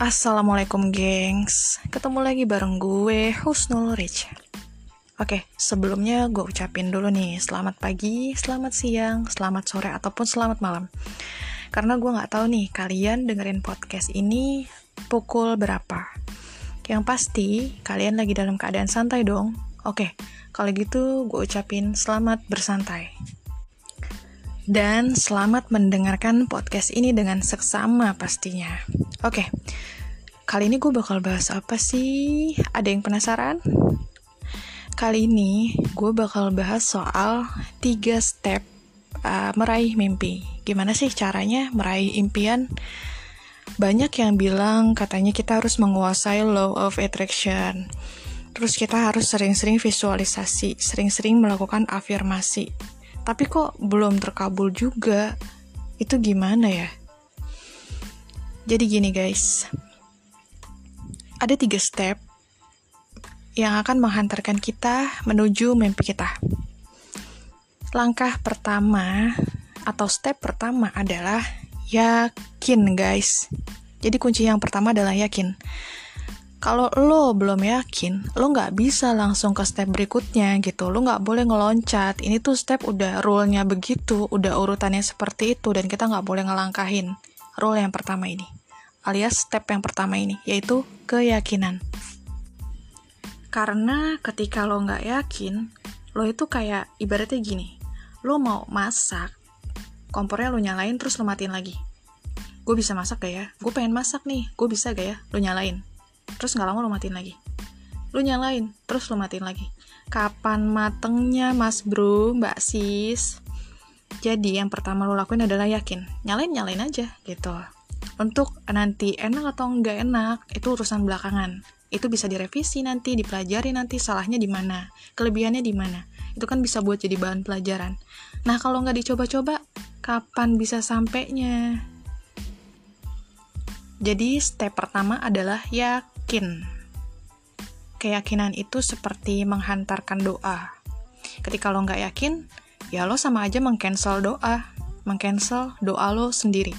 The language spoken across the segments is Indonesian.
Assalamualaikum gengs. Ketemu lagi bareng gue Husnul Rich. Oke, sebelumnya gue ucapin dulu nih Selamat pagi, selamat siang, selamat sore, ataupun selamat malam. Karena gue gak tahu nih Kalian dengerin podcast ini Pukul berapa. Yang pasti, kalian lagi dalam keadaan santai dong. Oke, kalau gitu gue ucapin selamat bersantai. Dan selamat mendengarkan podcast ini dengan seksama pastinya. Oke, kali ini gue bakal bahas apa sih? Ada yang penasaran? Kali ini gue bakal bahas soal tiga step uh, meraih mimpi. Gimana sih caranya meraih impian? Banyak yang bilang katanya kita harus menguasai law of attraction. Terus kita harus sering-sering visualisasi, sering-sering melakukan afirmasi tapi kok belum terkabul juga itu gimana ya jadi gini guys ada tiga step yang akan menghantarkan kita menuju mimpi kita langkah pertama atau step pertama adalah yakin guys jadi kunci yang pertama adalah yakin kalau lo belum yakin, lo nggak bisa langsung ke step berikutnya gitu. Lo nggak boleh ngeloncat. Ini tuh step udah rule-nya begitu, udah urutannya seperti itu, dan kita nggak boleh ngelangkahin rule yang pertama ini. Alias step yang pertama ini, yaitu keyakinan. Karena ketika lo nggak yakin, lo itu kayak ibaratnya gini. Lo mau masak, kompornya lo nyalain terus lo matiin lagi. Gue bisa masak gak ya? Gue pengen masak nih, gue bisa gak ya? Lo nyalain terus nggak lama lo matiin lagi lu nyalain terus lu matiin lagi kapan matengnya mas bro mbak sis jadi yang pertama lo lakuin adalah yakin nyalain nyalain aja gitu untuk nanti enak atau enggak enak itu urusan belakangan itu bisa direvisi nanti dipelajari nanti salahnya di mana kelebihannya di mana itu kan bisa buat jadi bahan pelajaran nah kalau nggak dicoba-coba kapan bisa sampainya jadi step pertama adalah yakin. Keyakinan itu seperti menghantarkan doa. Ketika lo nggak yakin, ya lo sama aja mengcancel doa, mengcancel doa lo sendiri.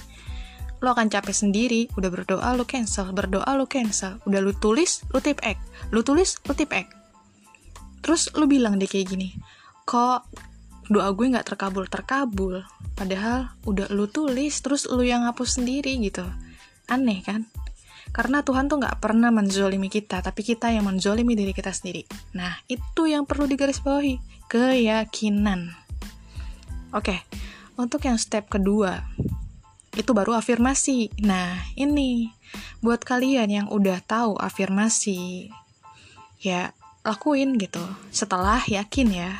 Lo akan capek sendiri, udah berdoa lo cancel, berdoa lo cancel, udah lo tulis, lo tip ek, lo tulis, lo tip ek. Terus lo bilang deh kayak gini, kok doa gue nggak terkabul terkabul, padahal udah lo tulis, terus lo yang hapus sendiri gitu Aneh kan? Karena Tuhan tuh nggak pernah menzolimi kita, tapi kita yang menzolimi diri kita sendiri. Nah, itu yang perlu digarisbawahi, keyakinan. Oke, untuk yang step kedua, itu baru afirmasi. Nah, ini buat kalian yang udah tahu afirmasi, ya lakuin gitu. Setelah yakin ya.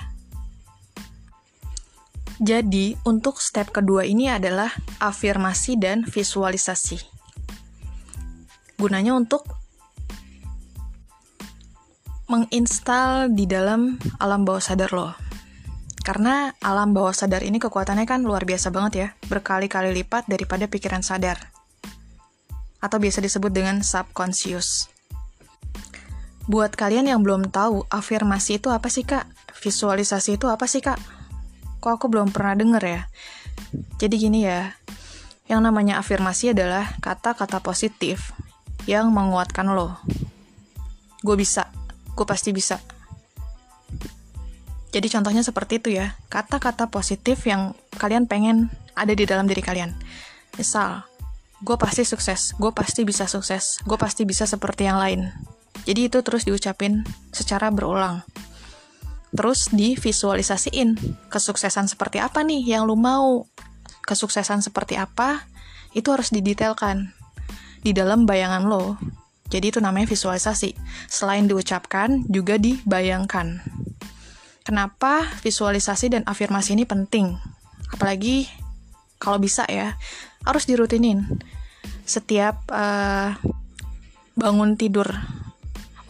Jadi, untuk step kedua ini adalah afirmasi dan visualisasi gunanya untuk menginstal di dalam alam bawah sadar lo. Karena alam bawah sadar ini kekuatannya kan luar biasa banget ya, berkali-kali lipat daripada pikiran sadar. Atau biasa disebut dengan subconscious. Buat kalian yang belum tahu, afirmasi itu apa sih kak? Visualisasi itu apa sih kak? Kok aku belum pernah denger ya? Jadi gini ya, yang namanya afirmasi adalah kata-kata positif yang menguatkan lo. Gue bisa, gue pasti bisa. Jadi contohnya seperti itu ya, kata-kata positif yang kalian pengen ada di dalam diri kalian. Misal, gue pasti sukses, gue pasti bisa sukses, gue pasti bisa seperti yang lain. Jadi itu terus diucapin secara berulang. Terus divisualisasiin kesuksesan seperti apa nih yang lu mau. Kesuksesan seperti apa, itu harus didetailkan di dalam bayangan lo. Jadi itu namanya visualisasi. Selain diucapkan, juga dibayangkan. Kenapa visualisasi dan afirmasi ini penting? Apalagi kalau bisa ya, harus dirutinin. Setiap uh, bangun tidur.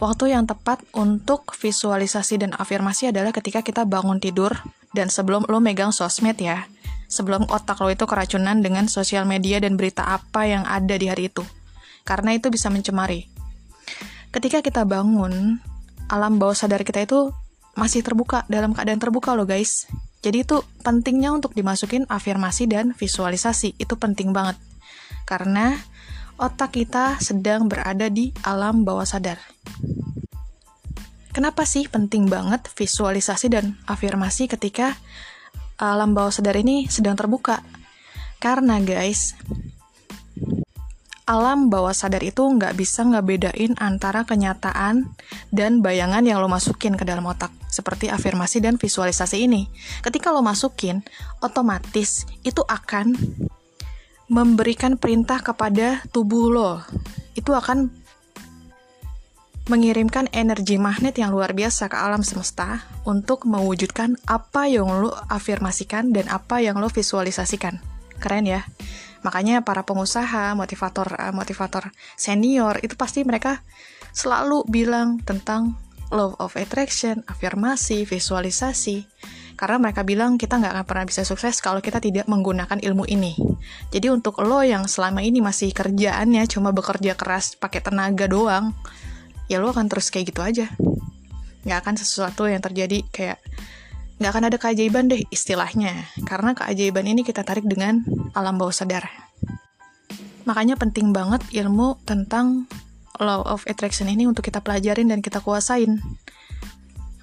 Waktu yang tepat untuk visualisasi dan afirmasi adalah ketika kita bangun tidur dan sebelum lo megang sosmed ya. Sebelum otak lo itu keracunan dengan sosial media dan berita apa yang ada di hari itu karena itu bisa mencemari. Ketika kita bangun, alam bawah sadar kita itu masih terbuka, dalam keadaan terbuka loh guys. Jadi itu pentingnya untuk dimasukin afirmasi dan visualisasi, itu penting banget. Karena otak kita sedang berada di alam bawah sadar. Kenapa sih penting banget visualisasi dan afirmasi ketika alam bawah sadar ini sedang terbuka? Karena guys, alam bawah sadar itu nggak bisa ngebedain antara kenyataan dan bayangan yang lo masukin ke dalam otak, seperti afirmasi dan visualisasi ini. Ketika lo masukin, otomatis itu akan memberikan perintah kepada tubuh lo. Itu akan mengirimkan energi magnet yang luar biasa ke alam semesta untuk mewujudkan apa yang lo afirmasikan dan apa yang lo visualisasikan. Keren ya? Makanya para pengusaha, motivator uh, motivator senior itu pasti mereka selalu bilang tentang law of attraction, afirmasi, visualisasi. Karena mereka bilang kita nggak akan pernah bisa sukses kalau kita tidak menggunakan ilmu ini. Jadi untuk lo yang selama ini masih kerjaannya cuma bekerja keras pakai tenaga doang, ya lo akan terus kayak gitu aja. Nggak akan sesuatu yang terjadi kayak nggak akan ada keajaiban deh istilahnya. Karena keajaiban ini kita tarik dengan alam bawah sadar. Makanya penting banget ilmu tentang law of attraction ini untuk kita pelajarin dan kita kuasain.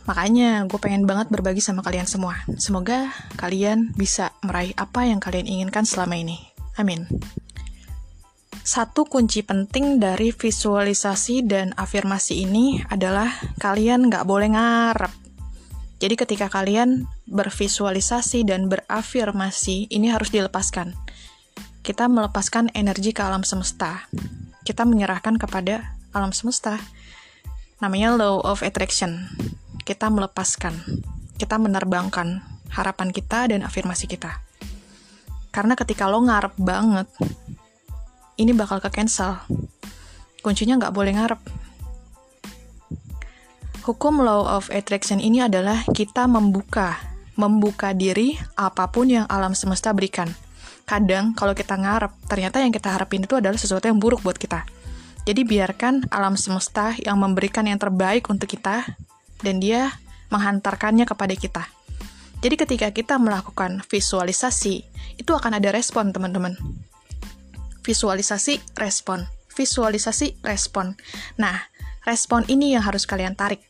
Makanya gue pengen banget berbagi sama kalian semua. Semoga kalian bisa meraih apa yang kalian inginkan selama ini. Amin. Satu kunci penting dari visualisasi dan afirmasi ini adalah kalian nggak boleh ngarep jadi ketika kalian bervisualisasi dan berafirmasi, ini harus dilepaskan. Kita melepaskan energi ke alam semesta. Kita menyerahkan kepada alam semesta. Namanya law of attraction. Kita melepaskan. Kita menerbangkan harapan kita dan afirmasi kita. Karena ketika lo ngarep banget, ini bakal ke cancel. Kuncinya nggak boleh ngarep Hukum law of attraction ini adalah kita membuka, membuka diri apa pun yang alam semesta berikan. Kadang kalau kita ngarep, ternyata yang kita harapin itu adalah sesuatu yang buruk buat kita. Jadi biarkan alam semesta yang memberikan yang terbaik untuk kita dan dia menghantarkannya kepada kita. Jadi ketika kita melakukan visualisasi, itu akan ada respon teman-teman. Visualisasi, respon. Visualisasi, respon. Nah, Respon ini yang harus kalian tarik,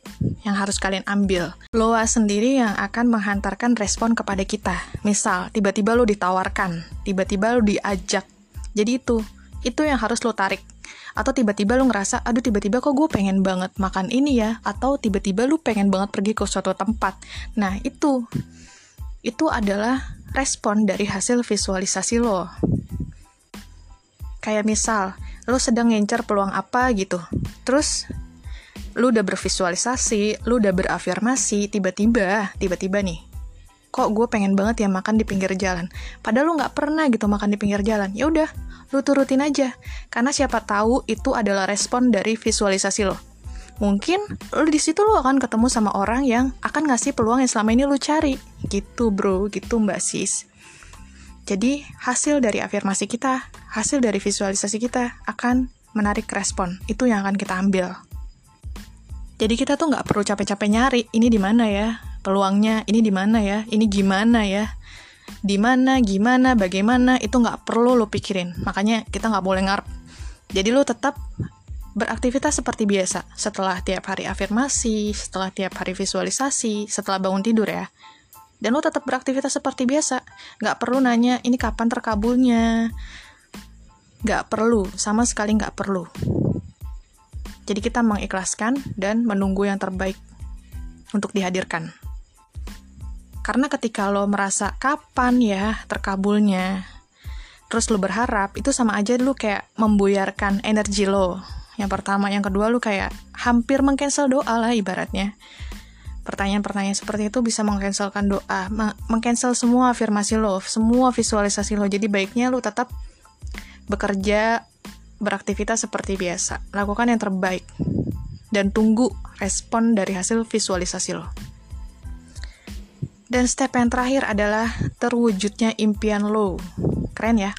yang harus kalian ambil. Loa sendiri yang akan menghantarkan respon kepada kita. Misal, tiba-tiba lo ditawarkan, tiba-tiba lo diajak. Jadi itu, itu yang harus lo tarik. Atau tiba-tiba lo ngerasa, aduh tiba-tiba kok gue pengen banget makan ini ya. Atau tiba-tiba lo pengen banget pergi ke suatu tempat. Nah, itu. Itu adalah respon dari hasil visualisasi lo. Kayak misal, lo sedang ngincer peluang apa gitu. Terus lu udah bervisualisasi, lu udah berafirmasi, tiba-tiba, tiba-tiba nih, kok gue pengen banget ya makan di pinggir jalan. Padahal lu nggak pernah gitu makan di pinggir jalan. Ya udah, lu turutin aja. Karena siapa tahu itu adalah respon dari visualisasi lo. Mungkin lu di situ lu akan ketemu sama orang yang akan ngasih peluang yang selama ini lu cari. Gitu bro, gitu mbak sis. Jadi, hasil dari afirmasi kita, hasil dari visualisasi kita akan menarik respon. Itu yang akan kita ambil. Jadi kita tuh nggak perlu capek-capek nyari, ini di mana ya peluangnya, ini di mana ya, ini gimana ya, di mana, gimana, bagaimana, itu nggak perlu lo pikirin. Makanya kita nggak boleh ngarep. Jadi lo tetap beraktivitas seperti biasa setelah tiap hari afirmasi, setelah tiap hari visualisasi, setelah bangun tidur ya dan lo tetap beraktivitas seperti biasa nggak perlu nanya ini kapan terkabulnya nggak perlu sama sekali nggak perlu jadi kita mengikhlaskan dan menunggu yang terbaik untuk dihadirkan. Karena ketika lo merasa kapan ya terkabulnya terus lo berharap itu sama aja lo kayak membuyarkan energi lo. Yang pertama yang kedua lo kayak hampir mengcancel doa lah ibaratnya. Pertanyaan-pertanyaan seperti itu bisa mengcancelkan doa, mengcancel semua afirmasi lo, semua visualisasi lo. Jadi baiknya lo tetap bekerja, beraktivitas seperti biasa. Lakukan yang terbaik dan tunggu respon dari hasil visualisasi lo. Dan step yang terakhir adalah terwujudnya impian lo. Keren ya?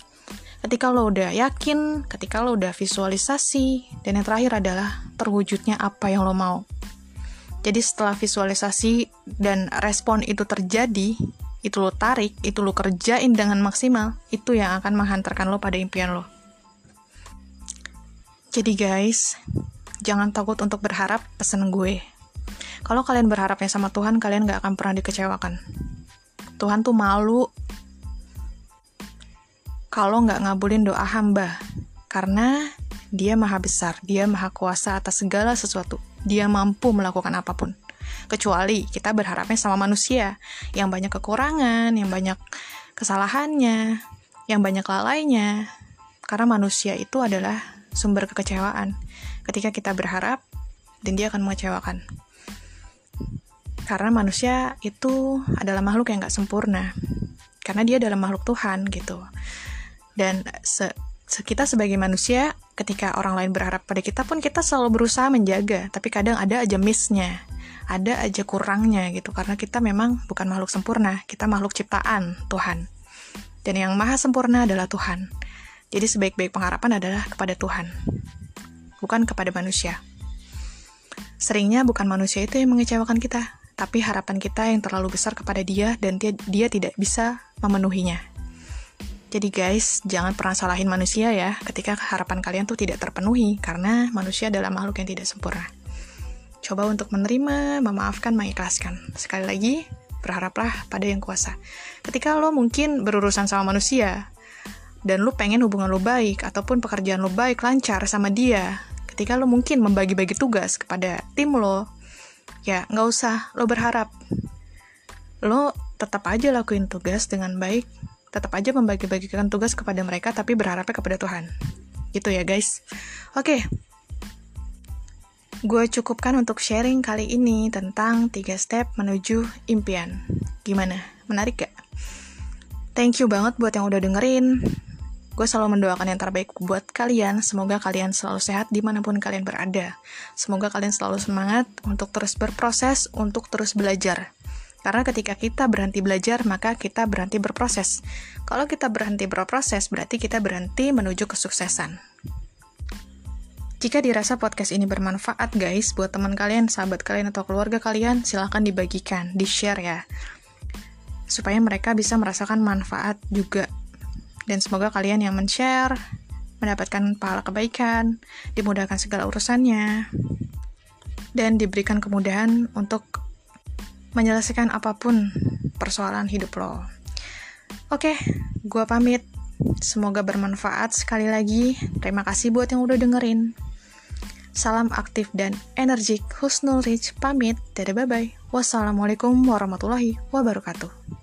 Ketika lo udah yakin, ketika lo udah visualisasi, dan yang terakhir adalah terwujudnya apa yang lo mau. Jadi setelah visualisasi dan respon itu terjadi, itu lo tarik, itu lo kerjain dengan maksimal, itu yang akan menghantarkan lo pada impian lo. Jadi guys, jangan takut untuk berharap pesan gue. Kalau kalian berharapnya sama Tuhan, kalian gak akan pernah dikecewakan. Tuhan tuh malu kalau nggak ngabulin doa hamba. Karena dia maha besar, dia maha kuasa atas segala sesuatu. Dia mampu melakukan apa pun. Kecuali kita berharapnya sama manusia, yang banyak kekurangan, yang banyak kesalahannya, yang banyak lalainya. Karena manusia itu adalah sumber kekecewaan. Ketika kita berharap, dan dia akan mengecewakan. Karena manusia itu adalah makhluk yang gak sempurna. Karena dia adalah makhluk Tuhan gitu. Dan se, kita sebagai manusia, ketika orang lain berharap pada kita pun kita selalu berusaha menjaga. Tapi kadang ada aja missnya, ada aja kurangnya gitu. Karena kita memang bukan makhluk sempurna, kita makhluk ciptaan Tuhan. Dan yang maha sempurna adalah Tuhan. Jadi sebaik-baik pengharapan adalah kepada Tuhan, bukan kepada manusia. Seringnya bukan manusia itu yang mengecewakan kita, tapi harapan kita yang terlalu besar kepada dia dan dia, dia tidak bisa memenuhinya. Jadi guys, jangan pernah salahin manusia ya ketika harapan kalian tuh tidak terpenuhi, karena manusia adalah makhluk yang tidak sempurna. Coba untuk menerima, memaafkan, mengikhlaskan. Sekali lagi, berharaplah pada yang kuasa. Ketika lo mungkin berurusan sama manusia, dan lu pengen hubungan lu baik ataupun pekerjaan lu baik lancar sama dia. Ketika lu mungkin membagi-bagi tugas kepada tim lo ya nggak usah lo berharap. Lo tetap aja lakuin tugas dengan baik. Tetap aja membagi-bagikan tugas kepada mereka tapi berharapnya kepada Tuhan. Gitu ya guys. Oke. Gue cukupkan untuk sharing kali ini tentang tiga step menuju impian. Gimana? Menarik gak thank you banget buat yang udah dengerin Gue selalu mendoakan yang terbaik buat kalian. Semoga kalian selalu sehat di mana pun kalian berada. Semoga kalian selalu semangat untuk terus berproses, untuk terus belajar. Karena ketika kita berhenti belajar, maka kita berhenti berproses. Kalau kita berhenti berproses, berarti kita berhenti menuju kesuksesan. Jika dirasa podcast ini bermanfaat, guys, buat teman kalian, sahabat kalian, atau keluarga kalian, silahkan dibagikan, di-share ya. Supaya mereka bisa merasakan manfaat juga dan semoga kalian yang men-share mendapatkan pahala kebaikan, dimudahkan segala urusannya, dan diberikan kemudahan untuk menyelesaikan apa pun persoalan hidup lo. Oke, gua pamit. Semoga bermanfaat sekali lagi. Terima kasih buat yang udah dengerin. Salam aktif dan energik Husnul Rich pamit. Dadah bye-bye. Wassalamualaikum warahmatullahi wabarakatuh.